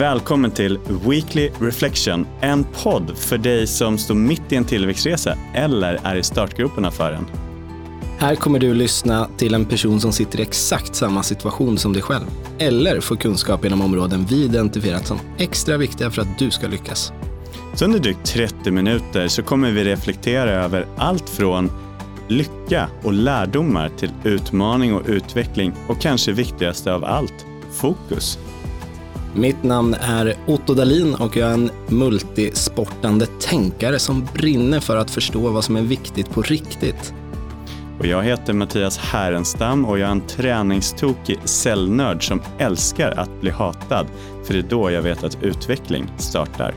Välkommen till Weekly Reflection, en podd för dig som står mitt i en tillväxtresa eller är i startgroparna för den. Här kommer du lyssna till en person som sitter i exakt samma situation som dig själv. Eller få kunskap inom områden vi identifierat som extra viktiga för att du ska lyckas. Så under drygt 30 minuter så kommer vi reflektera över allt från lycka och lärdomar till utmaning och utveckling och kanske viktigaste av allt, fokus. Mitt namn är Otto Dalin och jag är en multisportande tänkare som brinner för att förstå vad som är viktigt på riktigt. Och jag heter Mattias Härenstam och jag är en träningstokig cellnörd som älskar att bli hatad, för det är då jag vet att utveckling startar.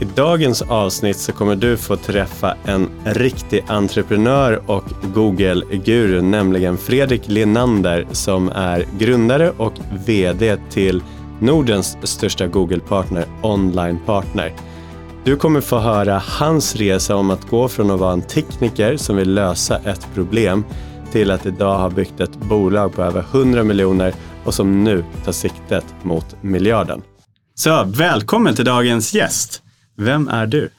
I dagens avsnitt så kommer du få träffa en riktig entreprenör och Google-guru, nämligen Fredrik Linander som är grundare och VD till Nordens största Google-partner, Online Partner. Du kommer få höra hans resa om att gå från att vara en tekniker som vill lösa ett problem till att idag ha byggt ett bolag på över 100 miljoner och som nu tar siktet mot miljarden. Så välkommen till dagens gäst. Vem är du?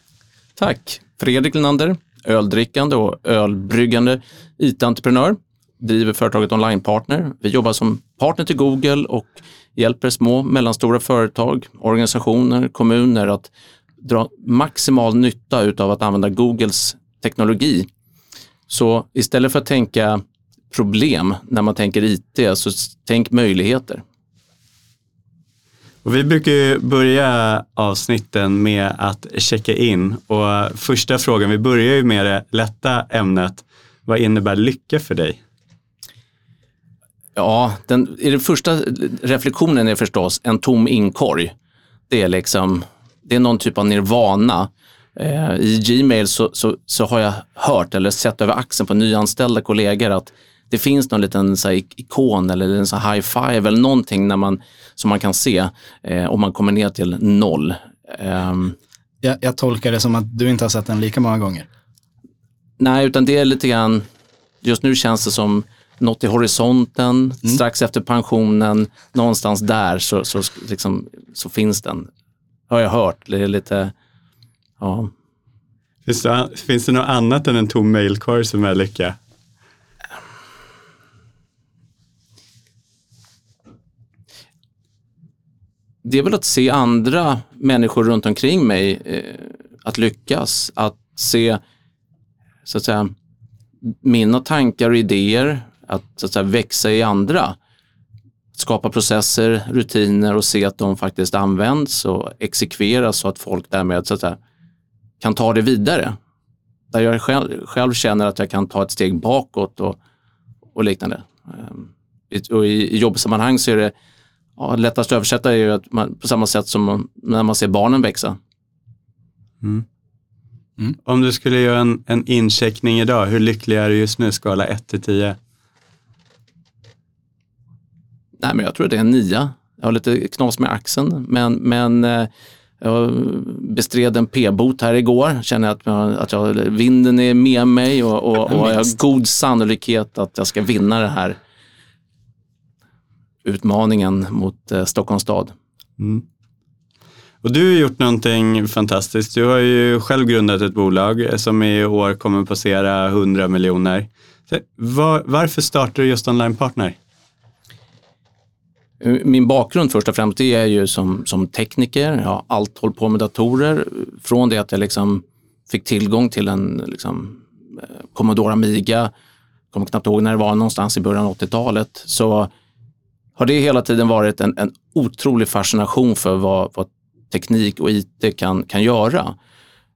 Tack! Fredrik Lenander, öldrickande och ölbryggande IT-entreprenör. Driver företaget Online Partner. Vi jobbar som partner till Google och hjälper små mellanstora företag, organisationer, kommuner att dra maximal nytta utav att använda Googles teknologi. Så istället för att tänka problem när man tänker IT, så tänk möjligheter. Och vi brukar ju börja avsnitten med att checka in och första frågan, vi börjar ju med det lätta ämnet. Vad innebär lycka för dig? Ja, den, i den första reflektionen är förstås en tom inkorg. Det är liksom, det är någon typ av nirvana. Eh, I Gmail så, så, så, har jag hört eller sett över axeln på nyanställda kollegor att det finns någon liten så här, ikon eller en så high five eller någonting när man, som man kan se eh, om man kommer ner till noll. Um, jag, jag tolkar det som att du inte har sett den lika många gånger. Nej, utan det är lite grann, just nu känns det som något i horisonten, mm. strax efter pensionen, någonstans där så, så, liksom, så finns den. Har jag hört. Det är lite, ja. Finns det, finns det något annat än en tom mailkorg som är lycka? Det är väl att se andra människor runt omkring mig eh, att lyckas. Att se så att säga, mina tankar och idéer, att, så att säga, växa i andra. Skapa processer, rutiner och se att de faktiskt används och exekveras så att folk därmed så att säga, kan ta det vidare. Där jag själv, själv känner att jag kan ta ett steg bakåt och, och liknande. Ehm, och i, I jobbsammanhang så är det ja, lättast att översätta är ju att man, på samma sätt som när man ser barnen växa. Mm. Mm. Om du skulle göra en, en incheckning idag, hur lycklig är du just nu, skala 1 till 10? Nej, men jag tror att det är en nia. Jag har lite knas med axeln, men, men eh, jag bestred en p-bot här igår. Känner att, att jag, vinden är med mig och, och, och jag har god sannolikhet att jag ska vinna det här utmaningen mot eh, Stockholms stad. Mm. Och du har gjort någonting fantastiskt. Du har ju själv grundat ett bolag som i år kommer passera 100 miljoner. Var, varför startar du just Online Partner? Eh, min bakgrund först och främst är ju som, som tekniker. Jag har allt hållit på med datorer. Från det att jag liksom fick tillgång till en liksom, eh, Commodore Amiga, kommer knappt ihåg när det var någonstans i början av 80-talet, så har det hela tiden varit en, en otrolig fascination för vad, vad teknik och IT kan, kan göra.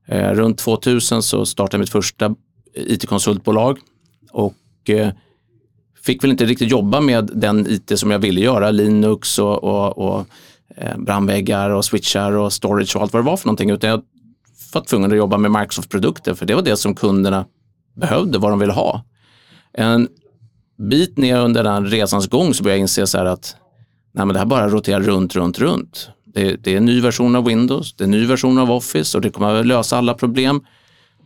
Eh, runt 2000 så startade jag mitt första IT-konsultbolag och eh, fick väl inte riktigt jobba med den IT som jag ville göra, Linux och, och, och eh, brandväggar och switchar och storage och allt vad det var för någonting, utan jag var tvungen att jobba med Microsoft-produkter för det var det som kunderna behövde, vad de ville ha. En bit ner under den resans gång så började jag inse så att nej, men det här bara roterar runt, runt, runt. Det, det, är en ny version av Windows, det är en ny version av Office och det kommer att lösa alla problem.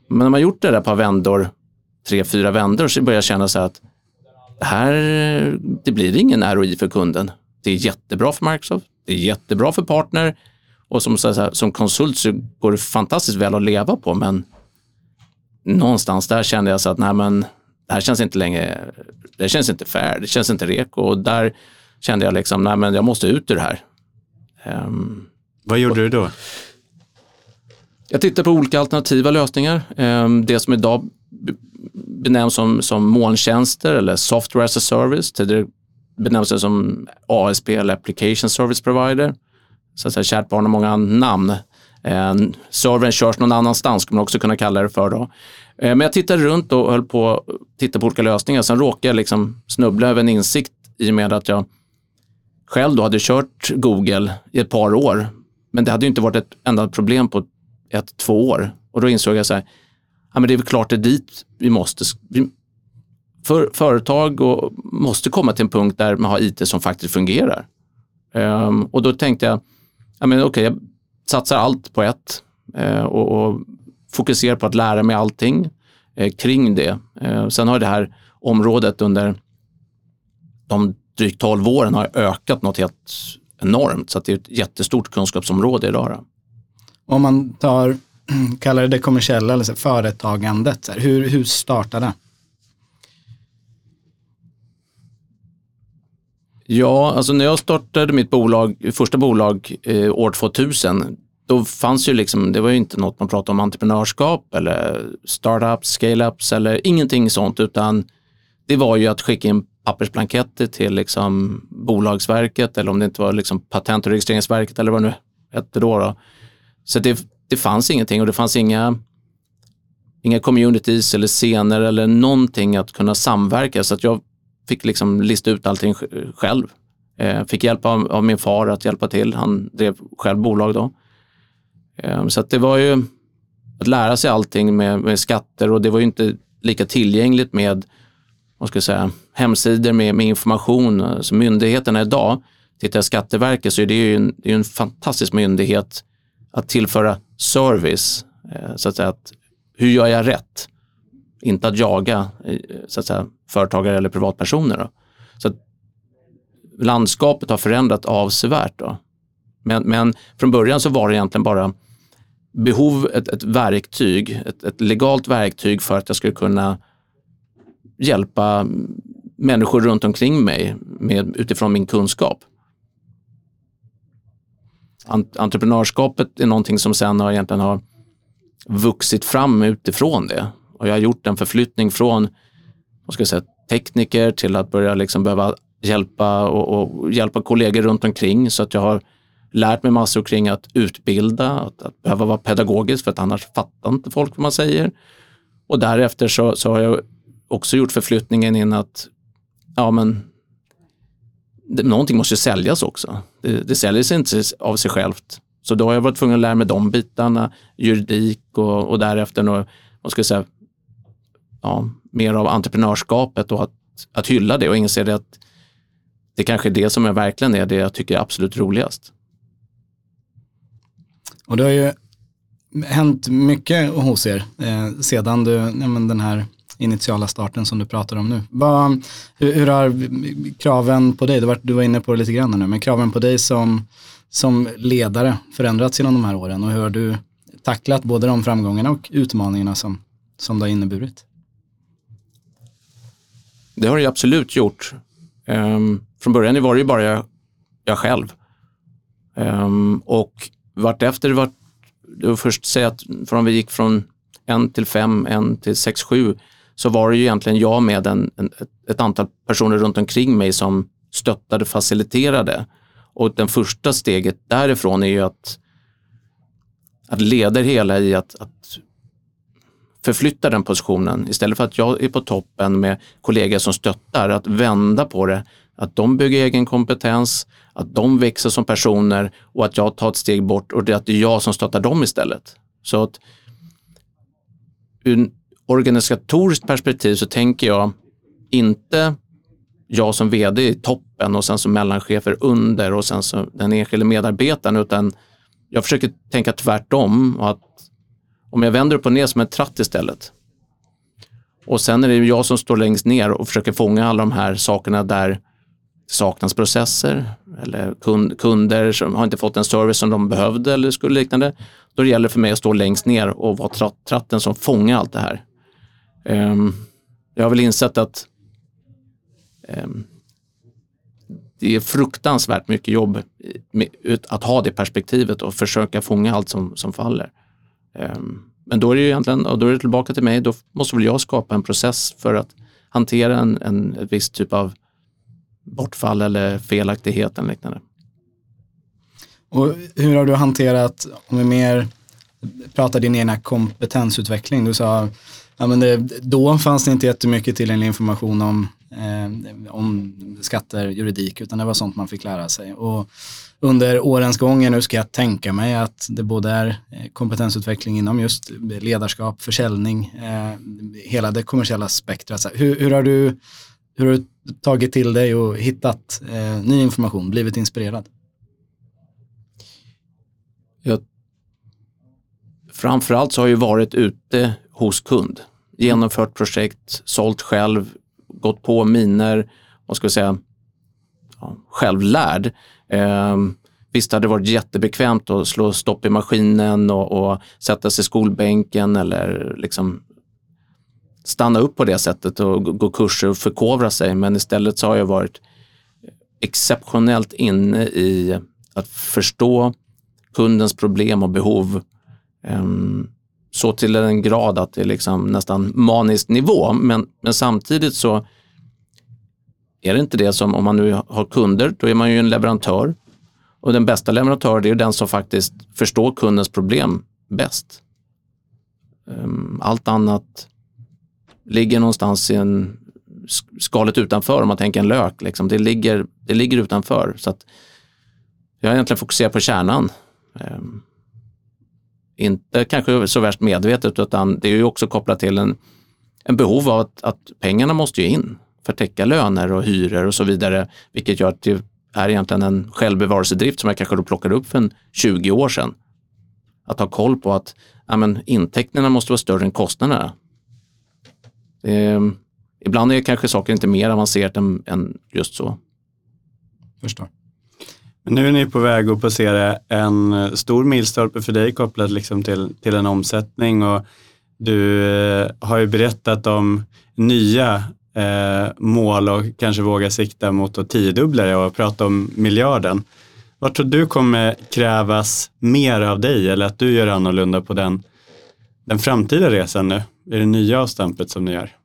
Men när man gjort det där par vändor, tre, fyra vändor, så börjar jag känna så att det här, det blir ingen ROI för kunden. Det är jättebra för Microsoft, det är jättebra för partner och som, så här, som konsult så går det fantastiskt väl att leva på men någonstans där kände jag så att nej men det här känns inte längre, det känns inte fair, det känns inte reko och där kände jag liksom, nej men jag måste ut ur det här. Um, Vad gjorde du då? Jag tittade på olika alternativa lösningar. Um, det som idag benämns som, som molntjänster eller software as a service. Tidigare benämns det som ASP eller application service provider. Så att säga, kärt barn har många namn. Eh, servern körs någon annanstans, skulle man också kunna kalla det för. Då. Eh, men jag tittade runt och höll på att titta på olika lösningar. Sen råkade jag liksom snubbla över en insikt i och med att jag själv då hade kört Google i ett par år. Men det hade inte varit ett enda problem på ett, två år. Och då insåg jag så här, ja, men det är väl klart det är dit vi måste. För, företag och, måste komma till en punkt där man har IT som faktiskt fungerar. Um, och då tänkte jag, ja, men okay, jag satsar allt på ett uh, och, och fokuserar på att lära mig allting eh, kring det. Eh, sen har det här området under de drygt 12 åren har ökat något helt enormt så att det är ett jättestort kunskapsområde idag. Då. Om man tar, kallar det det kommersiella eller så, företagandet, så här, hur, hur startade det? Ja, alltså när jag startade mitt bolag, första bolag eh, år 2000, då fanns ju liksom, det var ju inte något man pratade om entreprenörskap eller startups, scale-ups eller ingenting sånt, utan det var ju att skicka in pappersblanketter till liksom Bolagsverket eller om det inte var liksom Patent och registreringsverket eller vad det nu hette då. då. Så det, det fanns ingenting och det fanns inga, inga communities eller scener eller någonting att kunna samverka. Så att jag fick liksom lista ut allting själv. Eh, fick hjälp av, av, min far att hjälpa till. Han drev själv bolag då. Ehm, så att det var ju att lära sig allting med, med, skatter och det var ju inte lika tillgängligt med vad ska jag säga, hemsidor med, med information. Så myndigheterna idag, tittar jag Skatteverket så är det ju en, det är en fantastisk myndighet att tillföra service. Eh, så att säga, att, hur gör jag rätt? Inte att jaga eh, så att säga, företagare eller privatpersoner. Då. Så landskapet har förändrat avsevärt. Då. Men, men från början så var det egentligen bara behov, ett, ett verktyg, ett, ett, legalt verktyg för att jag skulle kunna hjälpa människor runt omkring mig med, utifrån min kunskap. Entreprenörskapet är någonting som sen har, egentligen har vuxit fram utifrån det. Och jag har gjort en förflyttning från vad ska jag säga, tekniker till att börja liksom behöva hjälpa och, och, hjälpa kollegor runt omkring så att jag har lärt mig massor kring att utbilda, att, att behöva vara pedagogisk för att annars fattar inte folk vad man säger. Och därefter så, så har jag också gjort förflyttningen in att ja, men, det, någonting måste säljas också. Det, det säljer sig inte av sig självt. Så då har jag varit tvungen att lära mig de bitarna, juridik och, och därefter några, vad ska jag säga, ja, mer av entreprenörskapet och att, att hylla det och inse det att det kanske är det som jag verkligen är det jag tycker är absolut roligast. Och det har ju hänt mycket hos er eh, sedan du, ja, men den här initiala starten som du pratar om nu. Vad, hur, hur, har kraven på dig, du var, du var inne på det lite grann nu, men kraven på dig som, som ledare förändrats genom de här åren och hur har du tacklat både de framgångarna och utmaningarna som, som det har inneburit? Det har det absolut gjort. Um, från början var det ju bara jag, jag själv. Um, och vartefter vart, det var först säga att från vi gick från en till fem, en till sex, sju, så var det ju egentligen jag med en, en, ett antal personer runt omkring mig som stöttade, faciliterade. Och det första steget därifrån är ju att, att leda det hela i att, att förflytta den positionen. Istället för att jag är på toppen med kollegor som stöttar, att vända på det. Att de bygger egen kompetens, att de växer som personer och att jag tar ett steg bort och det är att det är jag som stöttar dem istället. Så att ur organisatoriskt perspektiv så tänker jag inte jag som vd i toppen och sen som mellanchefer under och sen som den enskilde medarbetaren utan jag försöker tänka tvärtom och att om jag vänder upp och ner som en tratt istället. Och sen är det jag som står längst ner och försöker fånga alla de här sakerna där saknas processer, eller kunder som har inte fått den service som de behövde eller skulle liknande. Då gäller det för mig att stå längst ner och vara tratten som fångar allt det här. Um, jag har väl insett att um, det är fruktansvärt mycket jobb med, att ha det perspektivet och försöka fånga allt som, som faller. Um, men då är det ju egentligen, och då är det tillbaka till mig, då måste väl jag skapa en process för att hantera en, en viss typ av bortfall eller felaktighet eller liknande. Och hur har du hanterat, om vi mer pratar din egna kompetensutveckling, du sa Ja, men det, då fanns det inte jättemycket tillgänglig information om, eh, om skatter, juridik, utan det var sånt man fick lära sig. Och under årens gång nu ska jag tänka mig att det både är eh, kompetensutveckling inom just ledarskap, försäljning, eh, hela det kommersiella spektrat. Hur, hur, har du, hur har du tagit till dig och hittat eh, ny information, blivit inspirerad? Jag, framförallt så har jag varit ute hos kund, genomfört projekt, sålt själv, gått på miner, vad ska vi säga, ja, självlärd. Eh, visst hade det varit jättebekvämt att slå stopp i maskinen och, och sätta sig i skolbänken eller liksom stanna upp på det sättet och gå kurser och förkovra sig. Men istället så har jag varit exceptionellt inne i att förstå kundens problem och behov. Ehm, så till en grad att det är liksom nästan manisk nivå. Men, men samtidigt så är det inte det som, om man nu har kunder, då är man ju en leverantör. Och den bästa leverantören är den som faktiskt förstår kundens problem bäst. Ehm, allt annat ligger någonstans i en skalet utanför om man tänker en lök. Liksom. Det, ligger, det ligger utanför. Så att jag har egentligen fokuserat på kärnan. Eh, inte kanske så värst medvetet utan det är ju också kopplat till en, en behov av att, att pengarna måste ju in för att täcka löner och hyror och så vidare. Vilket gör att det är egentligen en självbevarelsedrift som jag kanske då plockade upp för en 20 år sedan. Att ha koll på att ja, men, intäkterna måste vara större än kostnaderna. Eh, ibland är kanske saker inte mer avancerat än, än just så. Förstår. Men nu är ni på väg att passera en stor milstolpe för dig kopplat liksom till, till en omsättning och du eh, har ju berättat om nya eh, mål och kanske våga sikta mot att tiodubbla det och prata om miljarden. Vad tror du kommer krävas mer av dig eller att du gör annorlunda på den, den framtida resan nu? I det nya avstampet som ni gör?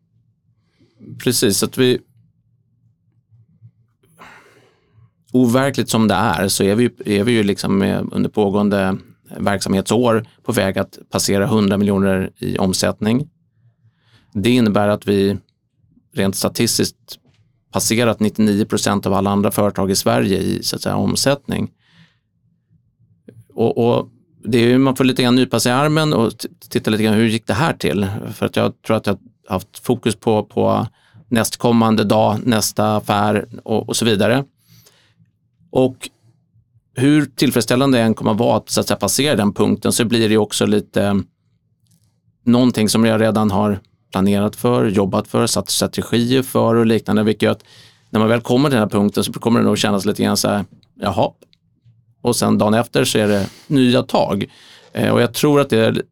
Precis, att vi, overkligt som det är så är vi, är vi ju liksom under pågående verksamhetsår på väg att passera 100 miljoner i omsättning. Det innebär att vi rent statistiskt passerat 99 procent av alla andra företag i Sverige i så att säga, omsättning. Och, och det är, man får lite grann nypa sig i armen och titta lite grann hur gick det här till? För att jag tror att jag haft fokus på, på nästkommande dag, nästa affär och, och så vidare. Och hur tillfredsställande det än kommer att vara att, så att säga, passera den punkten så blir det också lite någonting som jag redan har planerat för, jobbat för, satt strategier för och liknande. Vilket gör att när man väl kommer till den här punkten så kommer det nog kännas lite grann så här, jaha. Och sen dagen efter så är det nya tag. Eh, och jag tror att det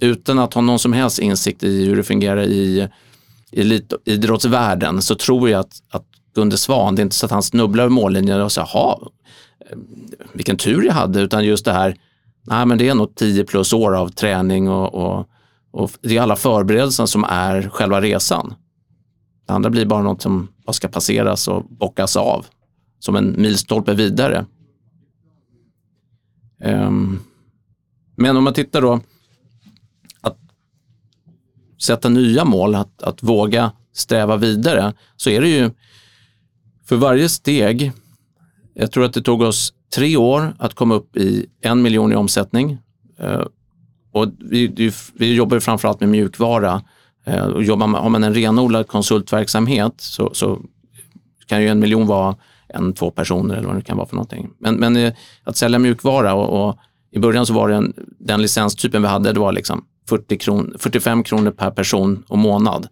utan att ha någon som helst insikt i hur det fungerar i elitidrottsvärlden så tror jag att, att Gunde Svan, det är inte så att han snubblar över mållinjen och säger, jaha, eh, vilken tur jag hade, utan just det här, nej men det är nog 10 plus år av träning och, och, och det är alla förberedelser som är själva resan. Det andra blir bara något som bara ska passeras och bockas av som en milstolpe vidare. Um, men om man tittar då sätta nya mål, att, att våga sträva vidare, så är det ju för varje steg, jag tror att det tog oss tre år att komma upp i en miljon i omsättning. Eh, och vi, vi jobbar framförallt med mjukvara. Eh, och jobbar man, har man en renodlad konsultverksamhet så, så kan ju en miljon vara en, två personer eller vad det kan vara för någonting. Men, men eh, att sälja mjukvara och, och, i början så var det en, den licenstypen vi hade, det var liksom 40 kron, 45 kronor per person och månad.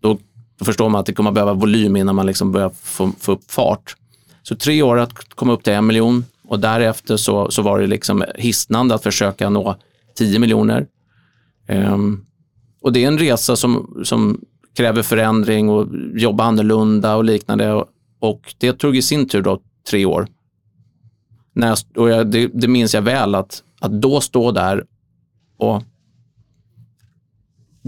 Då då förstår man att det kommer att behöva volym innan man liksom börjar få, få upp fart. Så tre år att komma upp till en miljon och därefter så, så var det liksom hisnande att försöka nå 10 miljoner. Um, och det är en resa som, som kräver förändring och jobba annorlunda och liknande. Och, och det tog i sin tur då tre år. När jag, och jag, det, det minns jag väl att, att då stå där och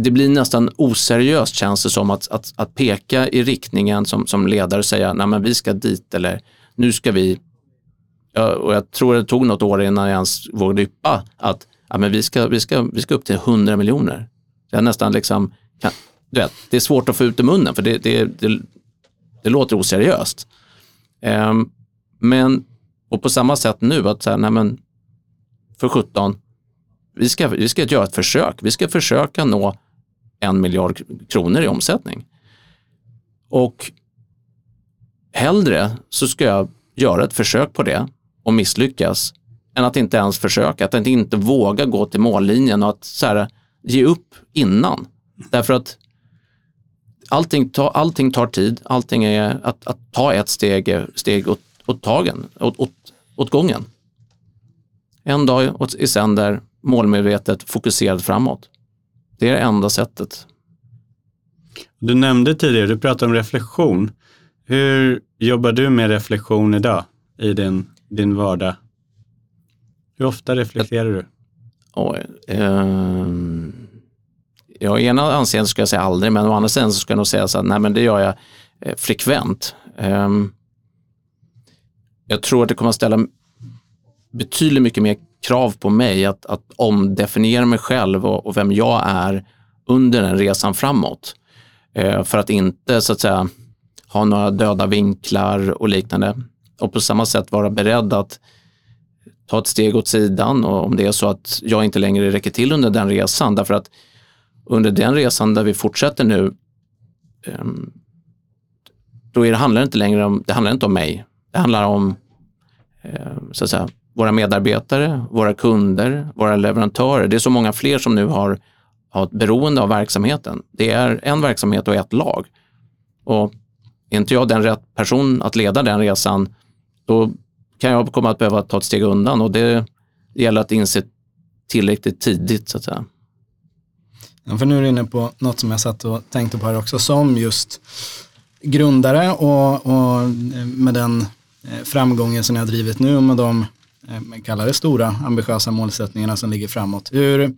det blir nästan oseriöst känns det som att, att, att peka i riktningen som, som ledare och säga nej men vi ska dit eller nu ska vi, och jag tror det tog något år innan jag ens vågade yppa att ja, men vi, ska, vi, ska, vi ska upp till 100 miljoner. Jag nästan liksom, kan, du vet, det är svårt att få ut i munnen för det, det, det, det låter oseriöst. Um, men, och på samma sätt nu, att säga, nej men för 17, vi ska, vi ska göra ett försök. Vi ska försöka nå en miljard kronor i omsättning. Och hellre så ska jag göra ett försök på det och misslyckas än att inte ens försöka, att inte våga gå till mållinjen och att så här, ge upp innan. Därför att allting, ta, allting tar tid, allting är att, att ta ett steg, steg åt, åt tagen, åt, åt, åt gången. En dag i sänder, målmedvetet, fokuserad framåt. Det är det enda sättet. Du nämnde tidigare, du pratade om reflektion. Hur jobbar du med reflektion idag i din, din vardag? Hur ofta reflekterar du? Oj, eh, ja, i ena anseendet ska jag säga aldrig, men å andra sidan så ska jag nog säga så att nej, men det gör jag eh, frekvent. Eh, jag tror att det kommer att ställa betydligt mycket mer krav på mig att, att omdefiniera mig själv och, och vem jag är under den resan framåt. Eh, för att inte så att säga ha några döda vinklar och liknande. Och på samma sätt vara beredd att ta ett steg åt sidan och om det är så att jag inte längre räcker till under den resan. Därför att under den resan där vi fortsätter nu, eh, då är det, handlar det inte längre om, det handlar inte om mig. Det handlar om eh, så att säga, våra medarbetare, våra kunder, våra leverantörer. Det är så många fler som nu har, har ett beroende av verksamheten. Det är en verksamhet och ett lag. Och är inte jag den rätt person att leda den resan, då kan jag komma att behöva ta ett steg undan och det gäller att inse tillräckligt tidigt så att säga. Ja, för nu är du inne på något som jag satt och tänkte på här också som just grundare och, och med den eh, framgången som ni har drivit nu och med de Eh, kalla kallar det stora ambitiösa målsättningarna som ligger framåt. Hur,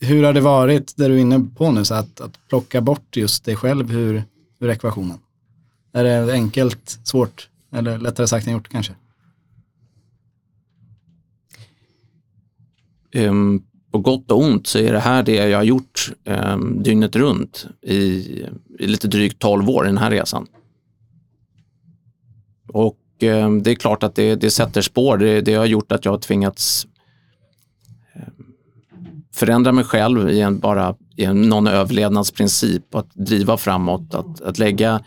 hur har det varit, det du är inne på nu, så att, att plocka bort just dig själv ur, ur ekvationen? Är det enkelt, svårt eller lättare sagt än gjort kanske? Um, på gott och ont så är det här det jag har gjort um, dygnet runt i, i, lite drygt 12 år i den här resan. Och Eh, det är klart att det, det sätter spår. Det, det har gjort att jag har tvingats eh, förändra mig själv i en, bara i en, någon överlevnadsprincip, att driva framåt, att, att lägga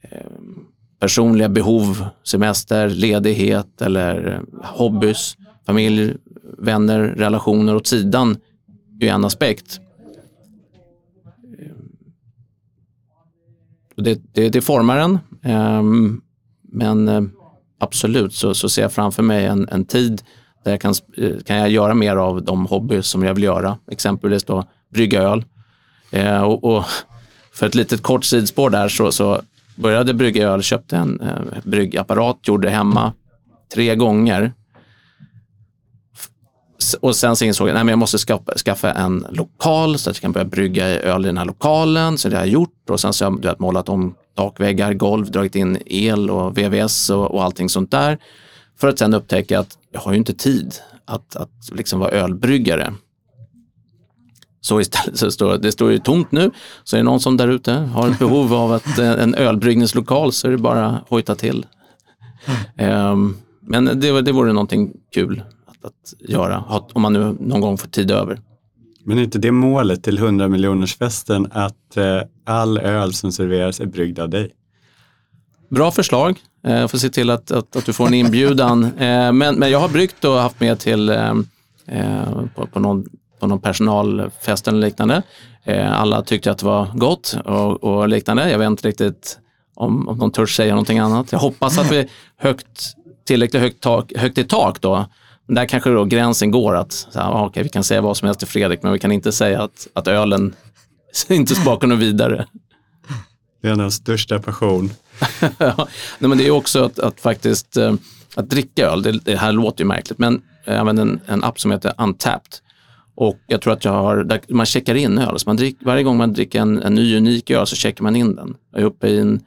eh, personliga behov, semester, ledighet eller hobbys, familj, vänner, relationer åt sidan är en aspekt. Det, det, det formar en, ehm, men absolut så, så ser jag framför mig en, en tid där jag kan, eh, kan jag göra mer av de hobbys som jag vill göra. Exempelvis då brygga öl. Eh, och, och, för ett litet kort sidspår där så, så började brygga öl, köpte en eh, bryggapparat, gjorde hemma tre gånger och sen så insåg jag att jag måste skaffa, skaffa, en lokal så att jag kan börja brygga öl i den här lokalen. Så det har jag gjort och sen så har jag vet, målat om takväggar, golv, dragit in el och VVS och, och allting sånt där. För att sen upptäcka att jag har ju inte tid att, att liksom vara ölbryggare. Så istället så står det står ju tomt nu, så är det någon som där ute har ett behov av att, eh, en ölbryggningslokal så är det bara att hojta till. Um, men det, det vore någonting kul att göra, om man nu någon gång får tid över. Men är inte det målet till 100 miljonersfesten att eh, all öl som serveras är bryggd av dig? Bra förslag. Jag eh, får se till att, att, att du får en inbjudan. Eh, men, men jag har bryggt och haft med till på, på, någon, på någon personalfest eller liknande. Alla tyckte att det var gott och, och liknande. Jag vet inte riktigt om, om de törs säga någonting annat. Jag hoppas att vi högt, tillräckligt högt, tak, högt i tak då. Där kanske då gränsen går att så här, okay, vi kan säga vad som helst till Fredrik, men vi kan inte säga att, att ölen inte smakar något vidare. Det är av största passion. nej, men det är också att, att faktiskt eh, att dricka öl, det, det, här låter ju märkligt, men jag använder en, en app som heter Untapped. Och jag tror att jag har, man checkar in öl. Så man drick, varje gång man dricker en, en ny unik öl så checkar man in den. Jag är uppe i en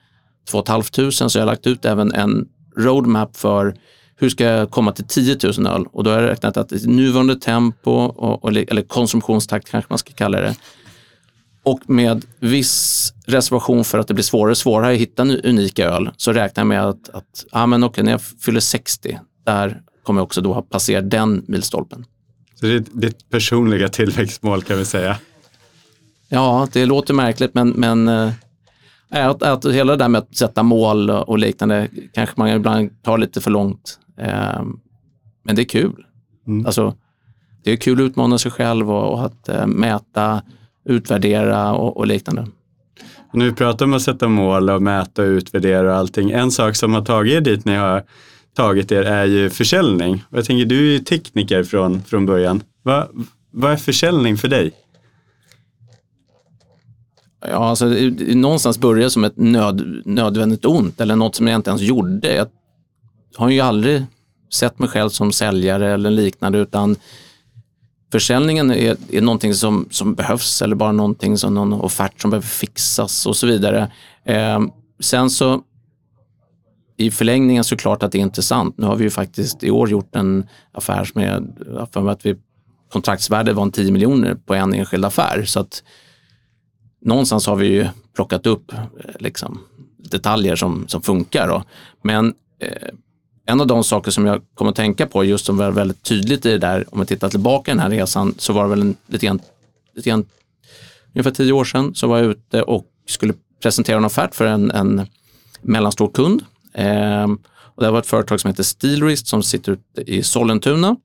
2 500 så jag har lagt ut även en roadmap för hur ska jag komma till 10 000 öl? Och då har jag räknat att nuvarande tempo, och, eller konsumtionstakt kanske man ska kalla det, och med viss reservation för att det blir svårare och svårare att hitta unika öl så räknar jag med att, att ah, men okay, när jag fyller 60, där kommer jag också då ha passerat den milstolpen. Så det är ditt personliga tillväxtmål kan vi säga? Ja, det låter märkligt men, men äh, att, att hela det där med att sätta mål och liknande kanske man ibland tar lite för långt. Äh, men det är kul. Mm. Alltså, det är kul att utmana sig själv och, och att äh, mäta utvärdera och, och liknande. Nu vi pratar om att sätta mål och mäta och utvärdera och allting. En sak som har tagit er dit ni har tagit er är ju försäljning. jag tänker, du är ju tekniker från, från början. Va, vad är försäljning för dig? Ja, alltså, någonstans började som ett nöd, nödvändigt ont eller något som jag inte ens gjorde. Jag har ju aldrig sett mig själv som säljare eller liknande utan försäljningen är, är någonting som, som behövs eller bara någonting som någon offert som behöver fixas och så vidare. Eh, sen så i förlängningen såklart att det är intressant. Nu har vi ju faktiskt i år gjort en affär som för att vi kontraktsvärdet var en 10 miljoner på en enskild affär. Så att någonstans har vi ju plockat upp eh, liksom, detaljer som, som funkar. Då. Men eh, en av de saker som jag kom att tänka på, just som var väldigt tydligt i det där, om vi tittar tillbaka i den här resan, så var det väl en, lite grann, lite grann ungefär tio år sedan, så var jag ute och skulle presentera en offert för en, en mellanstor kund. Eh, och det var ett företag som heter Steelrist som sitter ute i Sollentuna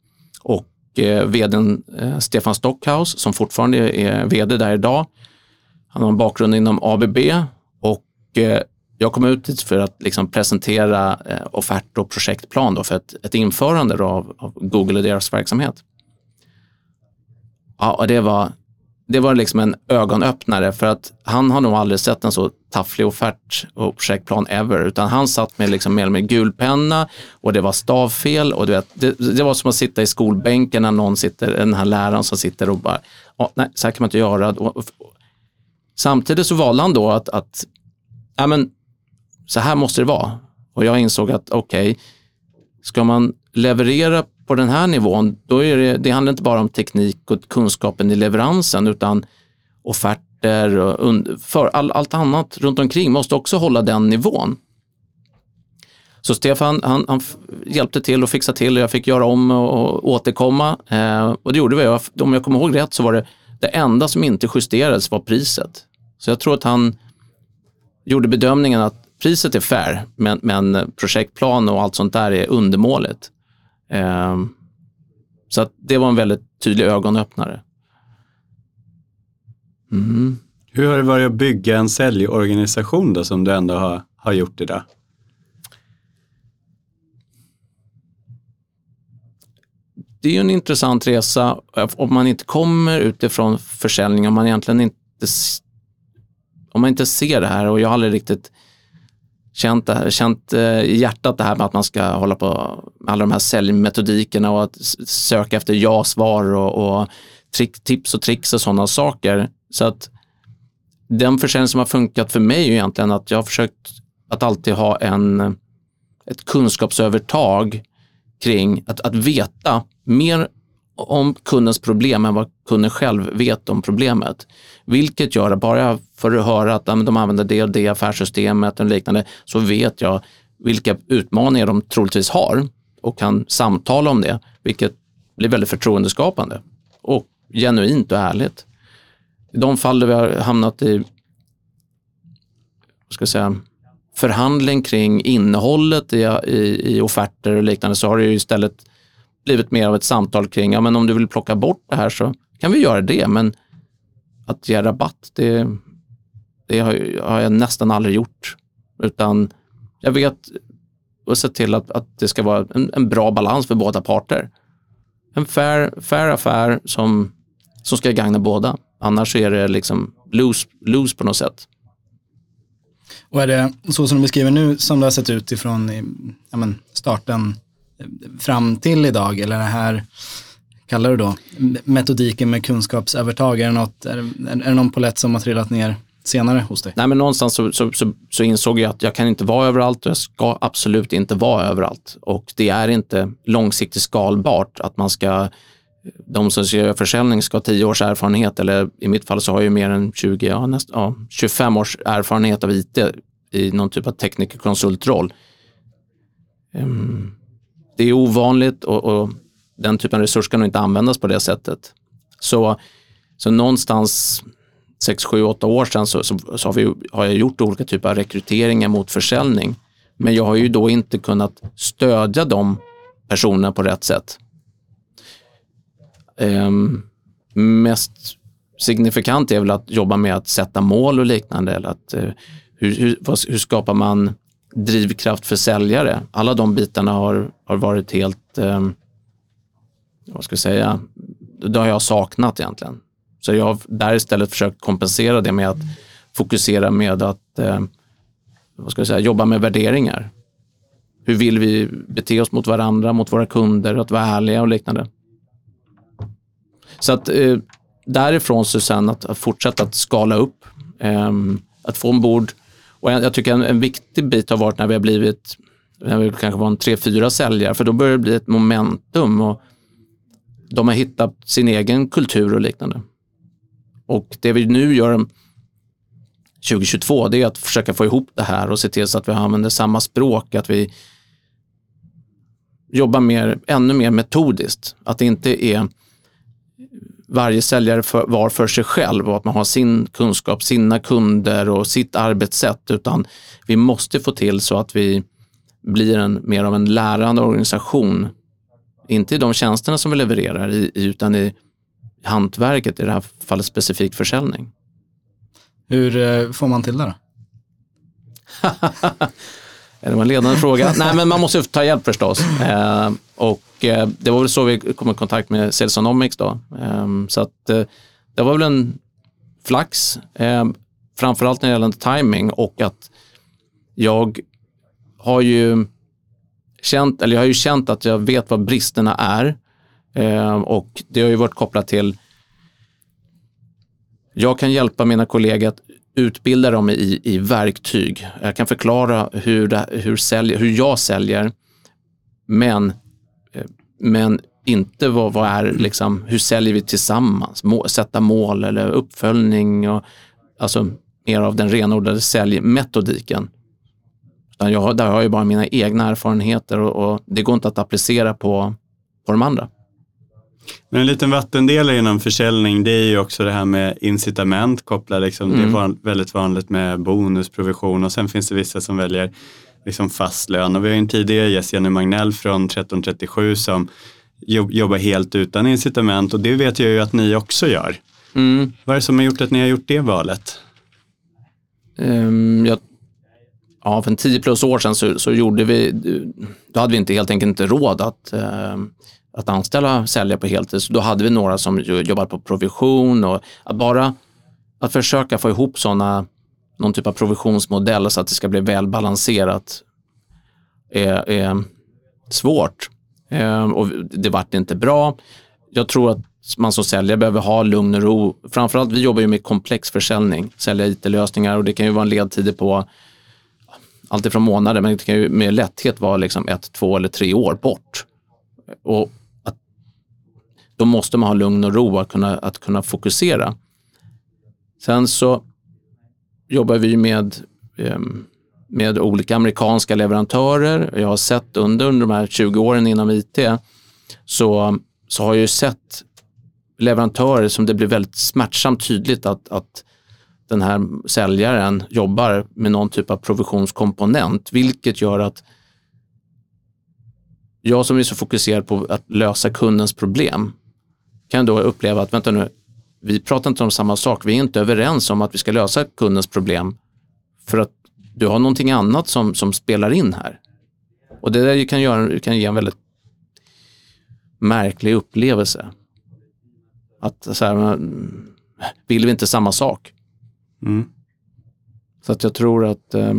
och eh, vdn eh, Stefan Stockhaus som fortfarande är vd där idag. Han har en bakgrund inom ABB och eh, jag kom ut dit för att liksom presentera eh, offert och projektplan då för ett, ett införande av, av, Google och deras verksamhet. Ja, och det var, det var liksom en ögonöppnare för att han har nog aldrig sett en så tafflig offert och projektplan ever, utan han satt med liksom mer med gul penna och det var stavfel och du vet, det, det, var som att sitta i skolbänken när någon sitter, den här läraren som sitter och bara, nej, så här kan man inte göra. Och, och, samtidigt så valde han då att, att ja, men, så här måste det vara. Och jag insåg att okej, okay, ska man leverera på den här nivån, då är det, det handlar inte bara om teknik och kunskapen i leveransen, utan offerter och för all, allt annat runt omkring måste också hålla den nivån. Så Stefan han, han hjälpte till och fixade till och jag fick göra om och, och återkomma. Eh, och det gjorde vi. Om jag kommer ihåg rätt så var det det enda som inte justerades var priset. Så jag tror att han gjorde bedömningen att priset är fair, men, men projektplan och allt sånt där är undermåligt. Eh, så det var en väldigt tydlig ögonöppnare. Mm. Hur har det varit att bygga en säljorganisation då, som du ändå har, har gjort idag? Det är ju en intressant resa om man inte kommer utifrån försäljning, om man egentligen inte, om man inte ser det här och jag har aldrig riktigt känt, det känt eh, i hjärtat det här med att man ska hålla på med alla de här säljmetodikerna och att söka efter ja-svar och, och trick, tips och tricks och sådana saker. Så att den försäljning som har funkat för mig är egentligen att jag har försökt att alltid ha en, ett kunskapsövertag kring att, att veta mer om kundens problem än vad kunden själv vet om problemet. Vilket gör att bara för att höra att de använder det och det affärssystemet och liknande så vet jag vilka utmaningar de troligtvis har och kan samtala om det, vilket blir väldigt förtroendeskapande och genuint och ärligt. I de fall där vi har hamnat i ska jag säga, förhandling kring innehållet i, i, i offerter och liknande så har det ju istället blivit mer av ett samtal kring, ja men om du vill plocka bort det här så kan vi göra det, men att ge rabatt, det, det har, har jag nästan aldrig gjort. Utan jag vet och se till att, att det ska vara en, en bra balans för båda parter. En fair, fair affär som, som ska gagna båda. Annars är det liksom lose, lose på något sätt. Och är det så som du beskriver nu som det har sett ut ifrån ja, men starten fram till idag eller det här kallar du då metodiken med kunskapsövertag? Är det, något, är, är det någon polett som har trillat ner senare hos dig? Nej, men någonstans så, så, så, så, insåg jag att jag kan inte vara överallt och jag ska absolut inte vara överallt. Och det är inte långsiktigt skalbart att man ska de som ska göra försäljning ska ha 10 års erfarenhet eller i mitt fall så har jag mer än 20, ja, näst, ja, 25 års erfarenhet av IT i någon typ av teknikerkonsultroll. Um, det är ovanligt och, och, den typen av resurs kan nog inte användas på det sättet. Så, så någonstans 6, 7, 8 år sedan så, så, så har, vi, har jag gjort olika typer av rekryteringar mot försäljning. Men jag har ju då inte kunnat stödja de personerna på rätt sätt. Ehm, mest signifikant är väl att jobba med att sätta mål och liknande. Eller att, eh, hur, hur, hur, skapar man drivkraft för säljare? Alla de bitarna har, har varit helt, eh, vad ska jag säga, det har jag saknat egentligen. Så jag har där istället försökt kompensera det med att fokusera med att eh, vad ska jag säga, jobba med värderingar. Hur vill vi bete oss mot varandra, mot våra kunder, att vara ärliga och liknande. Så att eh, därifrån så sen att, att, fortsätta att skala upp, eh, att få ombord. Och jag, jag tycker en, en, viktig bit har varit när vi har blivit, när vi kanske var en tre, fyra säljare, för då börjar det bli ett momentum och de har hittat sin egen kultur och liknande. Och det vi nu gör 2022, det är att försöka få ihop det här och se till så att vi använder samma språk, att vi jobbar mer, ännu mer metodiskt. Att det inte är varje säljare för, var för sig själv och att man har sin kunskap, sina kunder och sitt arbetssätt, utan vi måste få till så att vi blir en, mer av en lärande organisation. Inte i de tjänsterna som vi levererar, i, utan i hantverket, i det här fallet specifik försäljning. Hur eh, får man till det då? det var en ledande fråga. Nej, men man måste ta hjälp förstås. Eh, och eh, det var väl så vi kom i kontakt med Salesonomics då. Eh, så att eh, det var väl en flax, eh, framförallt när det gäller timing och att jag har ju känt, eller jag har ju känt att jag vet vad bristerna är eh, och det har ju varit kopplat till jag kan hjälpa mina kollegor att utbilda dem i, i verktyg. Jag kan förklara hur, det, hur, sälj, hur jag säljer, men, eh, men inte vad, vad är, liksom, hur säljer vi tillsammans? Må, sätta mål eller uppföljning, och, alltså mer av den renodlade säljmetodiken. Jag, där har jag bara mina egna erfarenheter och, och det går inte att applicera på, på de andra. Men en liten vattendelare inom försäljning det är ju också det här med incitament kopplat. Liksom, mm. Det är mm. väldigt vanligt med bonus, provision och sen finns det vissa som väljer liksom fast lön. Och vi har en tidigare gäst, Jenny Magnell från 1337 som jobbar helt utan incitament och det vet jag ju att ni också gör. Mm. Vad är det som har gjort att ni har gjort det valet? Um, jag, ja, för en 10 plus år sedan så, så, gjorde vi, då hade vi inte helt enkelt inte råd att uh, att anställa säljare på heltid. Så då hade vi några som jobbade på provision och att bara att försöka få ihop sådana, någon typ av provisionsmodell så att det ska bli välbalanserat är, är svårt. Eh, och det vart inte bra. Jag tror att man som säljare behöver ha lugn och ro. Framförallt, vi jobbar ju med komplex försäljning, sälja IT-lösningar och det kan ju vara en ledtider på alltifrån månader, men det kan ju med lätthet vara liksom ett, två eller tre år bort. Och då måste man ha lugn och ro att kunna, att kunna fokusera. Sen så jobbar vi med, ehm, med olika amerikanska leverantörer. Jag har sett under, under de här 20 åren inom IT så, så har jag ju sett leverantörer som det blir väldigt smärtsamt tydligt att, att den här säljaren jobbar med någon typ av provisionskomponent, vilket gör att jag som är så fokuserad på att lösa kundens problem kan då uppleva att, vänta nu, vi pratar inte om samma sak, vi är inte överens om att vi ska lösa kundens problem. För att du har någonting annat som, som spelar in här. Och det där kan, göra, kan ge en väldigt märklig upplevelse. Att så här, vill vi inte samma sak? Mm. Så att jag tror att eh,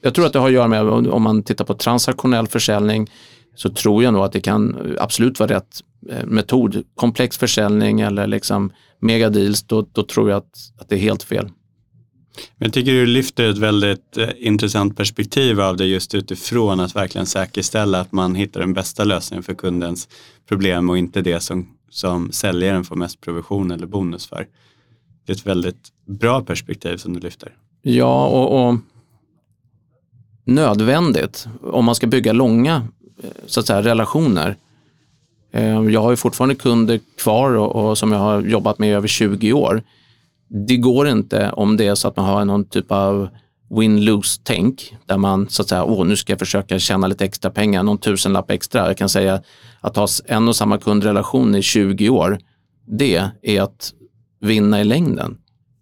jag tror att det har att göra med, om man tittar på transaktionell försäljning, så tror jag nog att det kan absolut vara rätt metod. Komplex försäljning eller liksom megadeals, då, då tror jag att, att det är helt fel. Jag tycker du lyfter ett väldigt eh, intressant perspektiv av det just utifrån att verkligen säkerställa att man hittar den bästa lösningen för kundens problem och inte det som, som säljaren får mest provision eller bonus för. Det är ett väldigt bra perspektiv som du lyfter. Ja, och, och nödvändigt om man ska bygga långa eh, så att säga, relationer. Eh, jag har ju fortfarande kunder kvar och, och som jag har jobbat med i över 20 år det går inte om det är så att man har någon typ av win-lose-tänk där man så att säga, åh nu ska jag försöka tjäna lite extra pengar, någon tusenlapp extra. Jag kan säga att ha en och samma kundrelation i 20 år, det är att vinna i längden.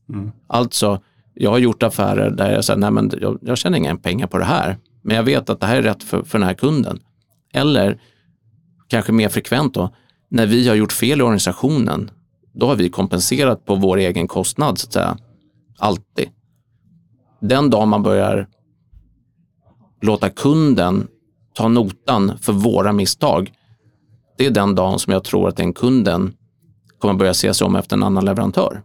Mm. Alltså, jag har gjort affärer där jag säger, nej men jag, jag tjänar inga pengar på det här, men jag vet att det här är rätt för, för den här kunden. Eller kanske mer frekvent då, när vi har gjort fel i organisationen då har vi kompenserat på vår egen kostnad, så att säga. Alltid. Den dag man börjar låta kunden ta notan för våra misstag, det är den dagen som jag tror att den kunden kommer börja se sig om efter en annan leverantör.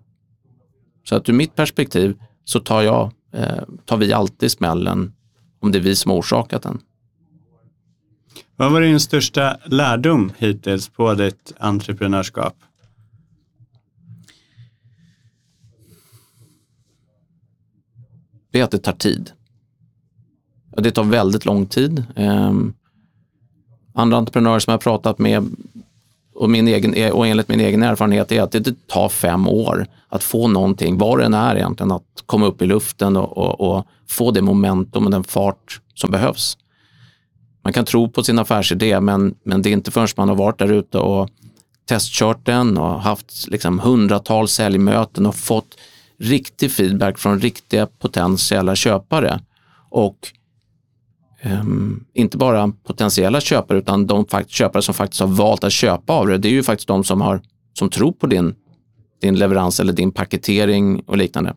Så att ur mitt perspektiv så tar, jag, eh, tar vi alltid smällen om det är vi som har orsakat den. Vad var din största lärdom hittills på ditt entreprenörskap? det är att det tar tid. Det tar väldigt lång tid. Ehm, andra entreprenörer som jag har pratat med och, min egen, eh, och enligt min egen erfarenhet är att det tar fem år att få någonting, vad det än är egentligen, att komma upp i luften och, och, och, få det momentum och den fart som behövs. Man kan tro på sin affärsidé men, men det är inte förrän man har varit där ute och testkört den och haft liksom hundratals säljmöten och fått riktig feedback från riktiga potentiella köpare. Och um, inte bara potentiella köpare utan de köpare som faktiskt har valt att köpa av det. Det är ju faktiskt de som, har, som tror på din, din leverans eller din paketering och liknande.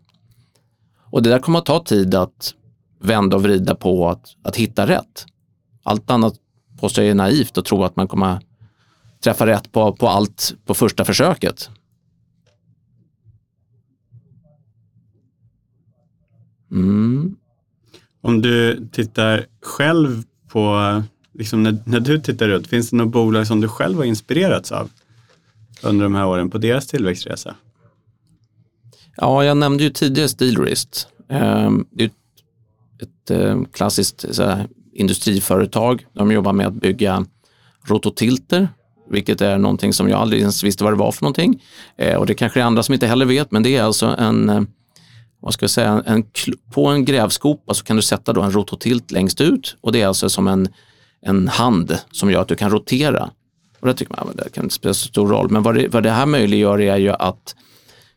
Och det där kommer att ta tid att vända och vrida på att, att hitta rätt. Allt annat påstår jag är naivt att tro att man kommer träffa rätt på, på allt på första försöket. Mm. Om du tittar själv på, liksom när, när du tittar ut, finns det något bolag som du själv har inspirerats av under de här åren på deras tillväxtresa? Ja, jag nämnde ju tidigare Steelrist. Ehm, det är ett, eh, klassiskt industriföretag. De jobbar med att bygga rototilter, vilket är någonting som jag aldrig ens visste vad det var för någonting. Eh, och det kanske är andra som inte heller vet, men det är alltså en eh, vad ska jag säga, en, på en grävskopa så kan du sätta då en rototilt längst ut och det är alltså som en, en hand som gör att du kan rotera. Och det tycker man, det kan inte spela så stor roll, men vad det, vad det här möjliggör är ju att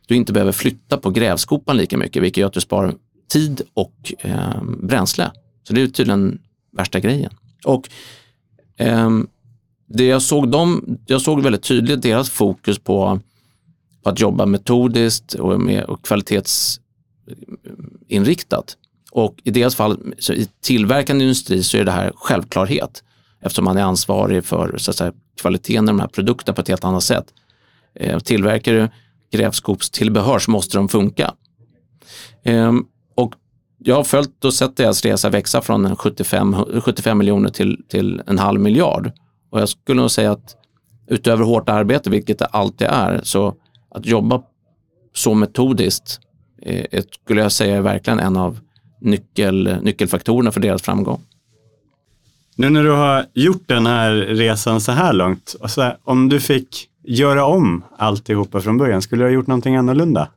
du inte behöver flytta på grävskopan lika mycket, vilket gör att du sparar tid och eh, bränsle. Så det är tydligen värsta grejen. Och eh, det jag såg dem, jag såg väldigt tydligt deras fokus på, på att jobba metodiskt och med och kvalitetsinriktat. Och i deras fall, så i tillverkande industri så är det här självklarhet eftersom man är ansvarig för så att säga, kvaliteten i de här produkterna på ett helt annat sätt. Eh, tillverkar du grävskopstillbehör så måste de funka. Eh, jag har följt och sett deras resa växa från 75, 75 miljoner till, till en halv miljard. Och jag skulle nog säga att utöver hårt arbete, vilket det alltid är, så att jobba så metodiskt eh, är, skulle jag säga är verkligen en av nyckel, nyckelfaktorerna för deras framgång. Nu när du har gjort den här resan så här långt, så här, om du fick göra om alltihopa från början, skulle du ha gjort någonting annorlunda?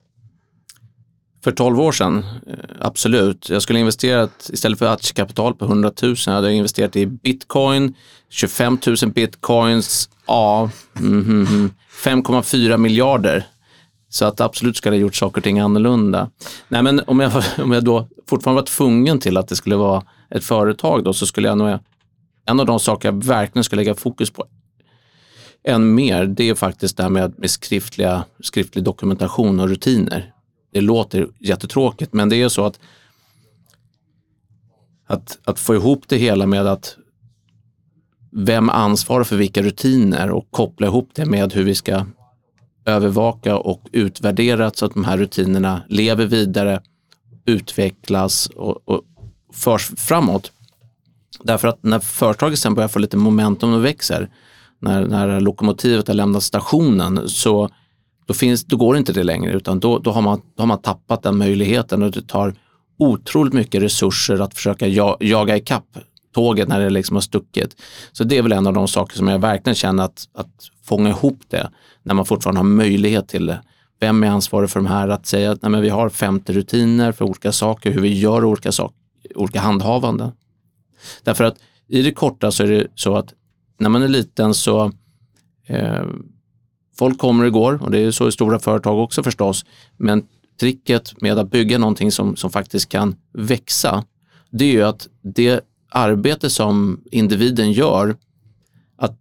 För 12 år sedan, eh, absolut. Jag skulle investerat, istället för aktiekapital på 100 000, hade jag investerat i bitcoin, 25 000 bitcoins, ja, mm, mm, 5,4 miljarder Så att absolut skulle jag gjort saker och ting annorlunda. Nej, men om jag, om jag då fortfarande var tvungen till att det skulle vara ett företag då, så skulle jag nog, en av de saker jag verkligen skulle lägga fokus på än mer, det är faktiskt det här med, med skriftliga, skriftlig dokumentation och rutiner. Det låter jättetråkigt, men det är så att, att, att få ihop det hela med att vem ansvarar för vilka rutiner och koppla ihop det med hur vi ska övervaka och utvärdera så att de här rutinerna lever vidare, utvecklas och, och förs framåt. Därför att när företaget sen börjar få lite momentum och växer, när, när lokomotivet har lämnat stationen, så då, finns, då går inte det längre utan då, då, har man, då har man tappat den möjligheten och det tar otroligt mycket resurser att försöka ja, jaga ikapp tåget när det liksom har stuckit. Så det är väl en av de saker som jag verkligen känner att, att fånga ihop det när man fortfarande har möjlighet till det. Vem är ansvarig för de här? Att säga att nej, men vi har 50 rutiner för olika saker, hur vi gör olika, saker, olika handhavanden. Därför att i det korta så är det så att när man är liten så eh, folk kommer och går och det är så i stora företag också förstås. Men tricket med att bygga någonting som, som faktiskt kan växa, det är ju att det arbete som individen gör, att,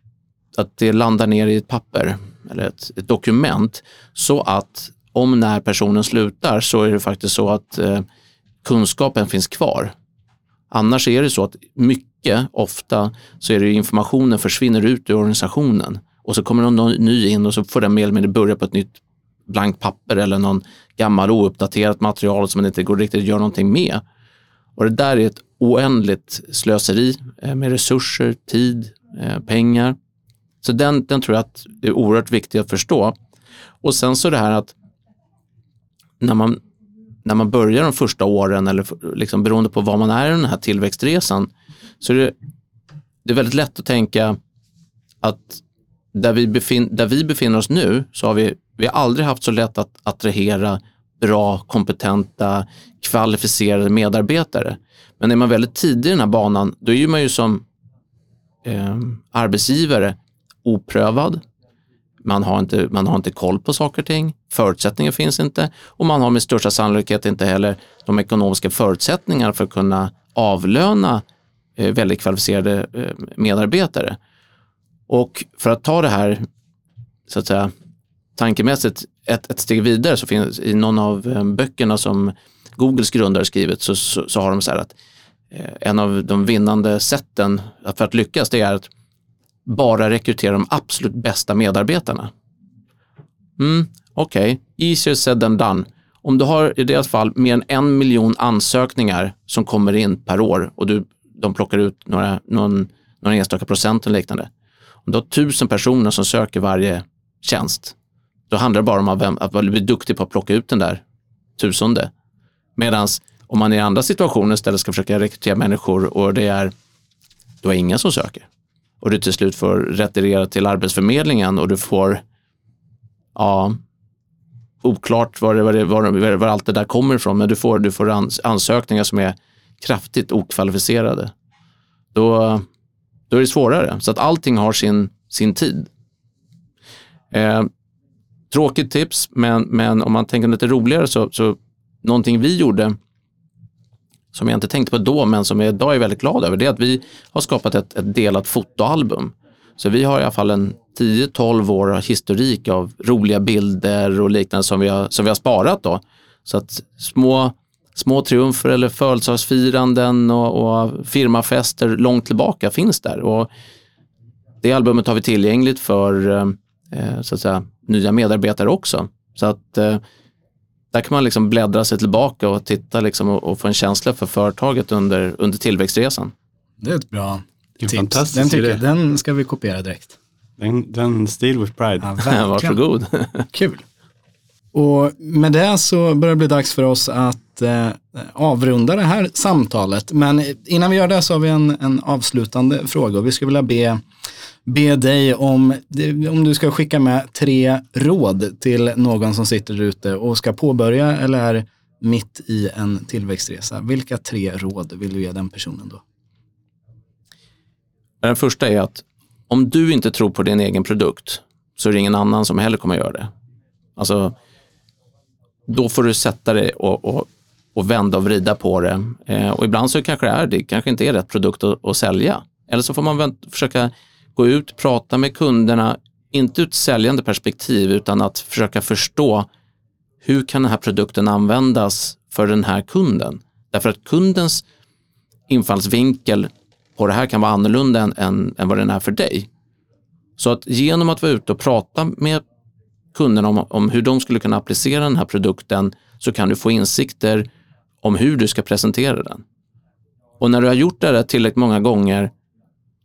att det landar ner i ett papper eller ett, ett dokument så att om när personen slutar så är det faktiskt så att eh, kunskapen finns kvar. Annars är det så att mycket, ofta, så är det informationen försvinner ut ur organisationen och så kommer någon ny in och så får den mer eller mindre börja på ett nytt blankt papper eller någon gammal ouppdaterat material som man inte går riktigt att göra någonting med. Och det där är ett oändligt slöseri eh, med resurser, tid, eh, pengar. Så den, den tror jag att det är oerhört viktigt att förstå. Och sen så det här att när man, när man börjar de första åren eller liksom beroende på var man är i den här tillväxtresan så är det, det är väldigt lätt att tänka att där vi, befin, där vi befinner oss nu så har vi, vi har aldrig haft så lätt att attrahera bra, kompetenta, kvalificerade medarbetare. Men är man väldigt tidig i den här banan, då är man ju som eh, arbetsgivare oprövad. Man har, inte, man har inte koll på saker och ting. Förutsättningar finns inte och man har med största sannolikhet inte heller de ekonomiska förutsättningarna för att kunna avlöna eh, väldigt kvalificerade eh, medarbetare. Och för att ta det här så att säga, tankemässigt ett, ett steg vidare så finns i någon av eh, böckerna som Googles grundare skrivit så, så, så har de så här att eh, en av de vinnande sätten för att lyckas det är att bara rekrytera de absolut bästa medarbetarna. Mm, Okej, okay. easier said than done. Om du har i deras fall mer än en miljon ansökningar som kommer in per år och du, de plockar ut några, någon, några enstaka procent eller liknande. Om du har tusen personer som söker varje tjänst, då handlar det bara om att, vem, att bli duktig på att plocka ut den där tusende. Medan om man i andra situationer istället ska försöka rekrytera människor och det är, då är inga som söker. Och du till slut får retirera till Arbetsförmedlingen och du får, ja, oklart var, det, var, det, var, var allt det där kommer ifrån, men du får, du får ansökningar som är kraftigt okvalificerade. Då, då är det svårare. Så att allting har sin, sin tid. Eh, tråkigt tips, men, men om man tänker lite roligare så, så någonting vi gjorde som jag inte tänkte på då, men som jag idag är väldigt glad över, det är att vi har skapat ett, ett delat fotoalbum. Så vi har i alla fall en 10-12 år historik av roliga bilder och liknande som vi har, som vi har sparat då. Så att små, små triumfer eller födelsedagsfiranden och, och firmafester långt tillbaka finns där. Och det albumet har vi tillgängligt för eh, så att säga, nya medarbetare också. Så att eh, där kan man liksom bläddra sig tillbaka och titta liksom och, och, få en känsla för företaget under, under tillväxtresan. Det är ett bra tips. Den, tycker, den ska vi kopiera direkt. Den, den stil with pride. Ja, Varsågod. Kul. Och med det så börjar det bli dags för oss att eh, avrunda det här samtalet. Men innan vi gör det så har vi en, en avslutande fråga. Vi skulle vilja be be dig om, om du ska skicka med tre råd till någon som sitter där ute och ska påbörja eller är mitt i en tillväxtresa. Vilka tre råd vill du ge den personen då? Den första är att om du inte tror på din egen produkt så är det ingen annan som heller kommer att göra det. Alltså, då får du sätta dig och, och, och vända och vrida på det. Eh, och ibland så kanske det är det kanske inte är rätt produkt att, att sälja. Eller så får man vänt, försöka gå ut, prata med kunderna, inte ur ett säljande perspektiv utan att försöka förstå hur kan den här produkten användas för den här kunden? Därför att kundens infallsvinkel på det här kan vara annorlunda än, än, än vad den är för dig. Så att genom att vara ute och prata med kunderna om, om hur de skulle kunna applicera den här produkten så kan du få insikter om hur du ska presentera den. Och när du har gjort det där tillräckligt många gånger,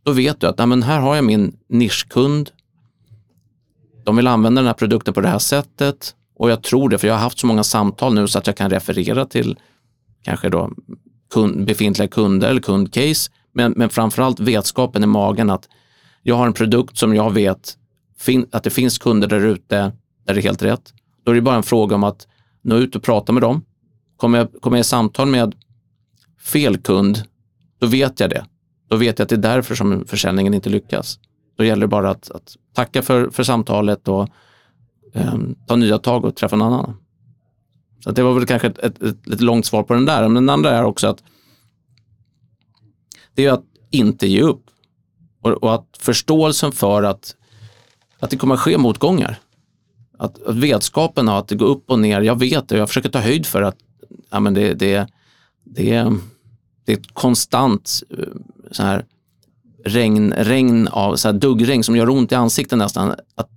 då vet du att men här har jag min nischkund. De vill använda den här produkten på det här sättet och jag tror det, för jag har haft så många samtal nu så att jag kan referera till kanske då kund, befintliga kunder eller kundcase, men, men framförallt vetskapen i magen att jag har en produkt som jag vet fin, att det finns kunder där ute där det är helt rätt. Då är det bara en fråga om att nå ut och prata med dem. Kommer jag, kommer jag i samtal med fel kund, då vet jag det. Då vet jag att det är därför som försäljningen inte lyckas. Då gäller det bara att, att tacka för, för samtalet och eh, ta nya tag och träffa någon annan. Så det var väl kanske ett, ett, ett, ett långt svar på den där. Men den andra är också att det är att inte ge upp. Och, och, att förståelsen för att, att det kommer att ske motgångar. Att, att vetskapen av att det går upp och ner, jag vet det, och jag försöker ta höjd för att ja, men det, det, det, det är ett konstant eh, så här, regn, regn av så här duggregn som gör ont i ansiktet nästan. Att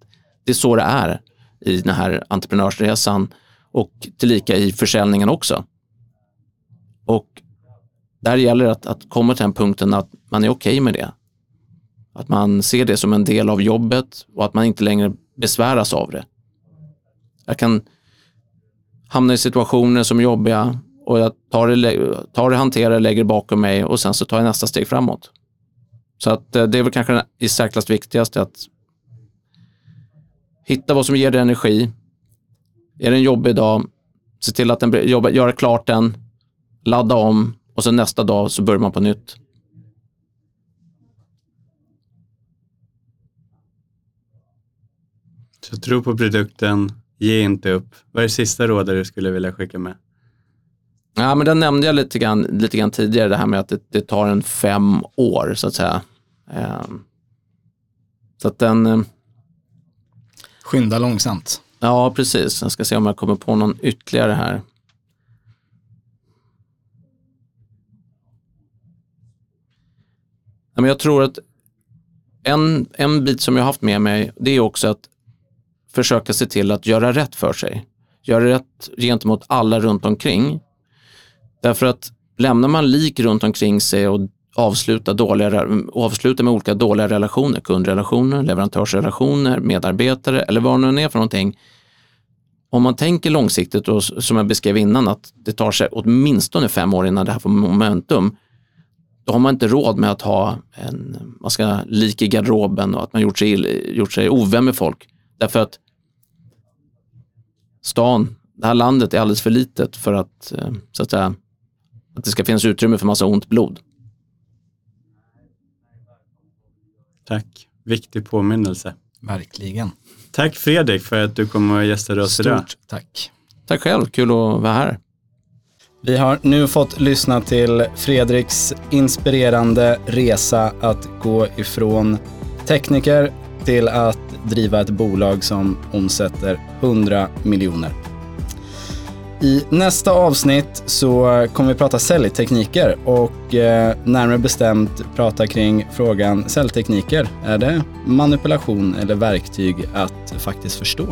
det är så det är i den här entreprenörsresan och tillika i försäljningen också. Och där gäller det att, att komma till den punkten att man är okej okay med det. Att man ser det som en del av jobbet och att man inte längre besväras av det. Jag kan hamnar i situationer som är jobbiga och jag tar det, tar det hanterar det, lägger det bakom mig och sen så tar jag nästa steg framåt. Så att eh, det är väl kanske i särklass viktigaste att hitta vad som ger dig energi. Är det en jobbig dag, se till att den, jobba, göra klart den, ladda om och sen nästa dag så börjar man på nytt. Så tro på produkten, ge inte upp. Vad är det sista rådet du skulle vilja skicka med? Ja, men den nämnde jag lite grann, lite grann tidigare, det här med att det, det tar en fem år så att säga. Um, så att den... Um, Skynda långsamt. Ja, precis. Jag ska se om jag kommer på någon ytterligare här. Men jag tror att en, en bit som jag haft med mig, det är också att försöka se till att göra rätt för sig. Göra rätt gentemot alla runt omkring. Därför att lämnar man lik runt omkring sig och avslutar, dåliga, avslutar med olika dåliga relationer, kundrelationer, leverantörsrelationer, medarbetare eller vad det nu är för någonting. Om man tänker långsiktigt och som jag beskrev innan att det tar sig åtminstone fem år innan det här får momentum, då har man inte råd med att ha en man ska, lik i garderoben och att man gjort sig, gjort sig ovän med folk. Därför att stan, det här landet är alldeles för litet för att, eh, så att, säga, att det ska finnas utrymme för massa ont blod. Tack, viktig påminnelse. Verkligen. Tack Fredrik för att du kom och gästade oss Stort idag. tack. Tack själv, kul att vara här. Vi har nu fått lyssna till Fredriks inspirerande resa att gå ifrån tekniker till att driva ett bolag som omsätter 100 miljoner. I nästa avsnitt så kommer vi prata säljtekniker och eh, närmare bestämt prata kring frågan säljtekniker. Är det manipulation eller verktyg att faktiskt förstå?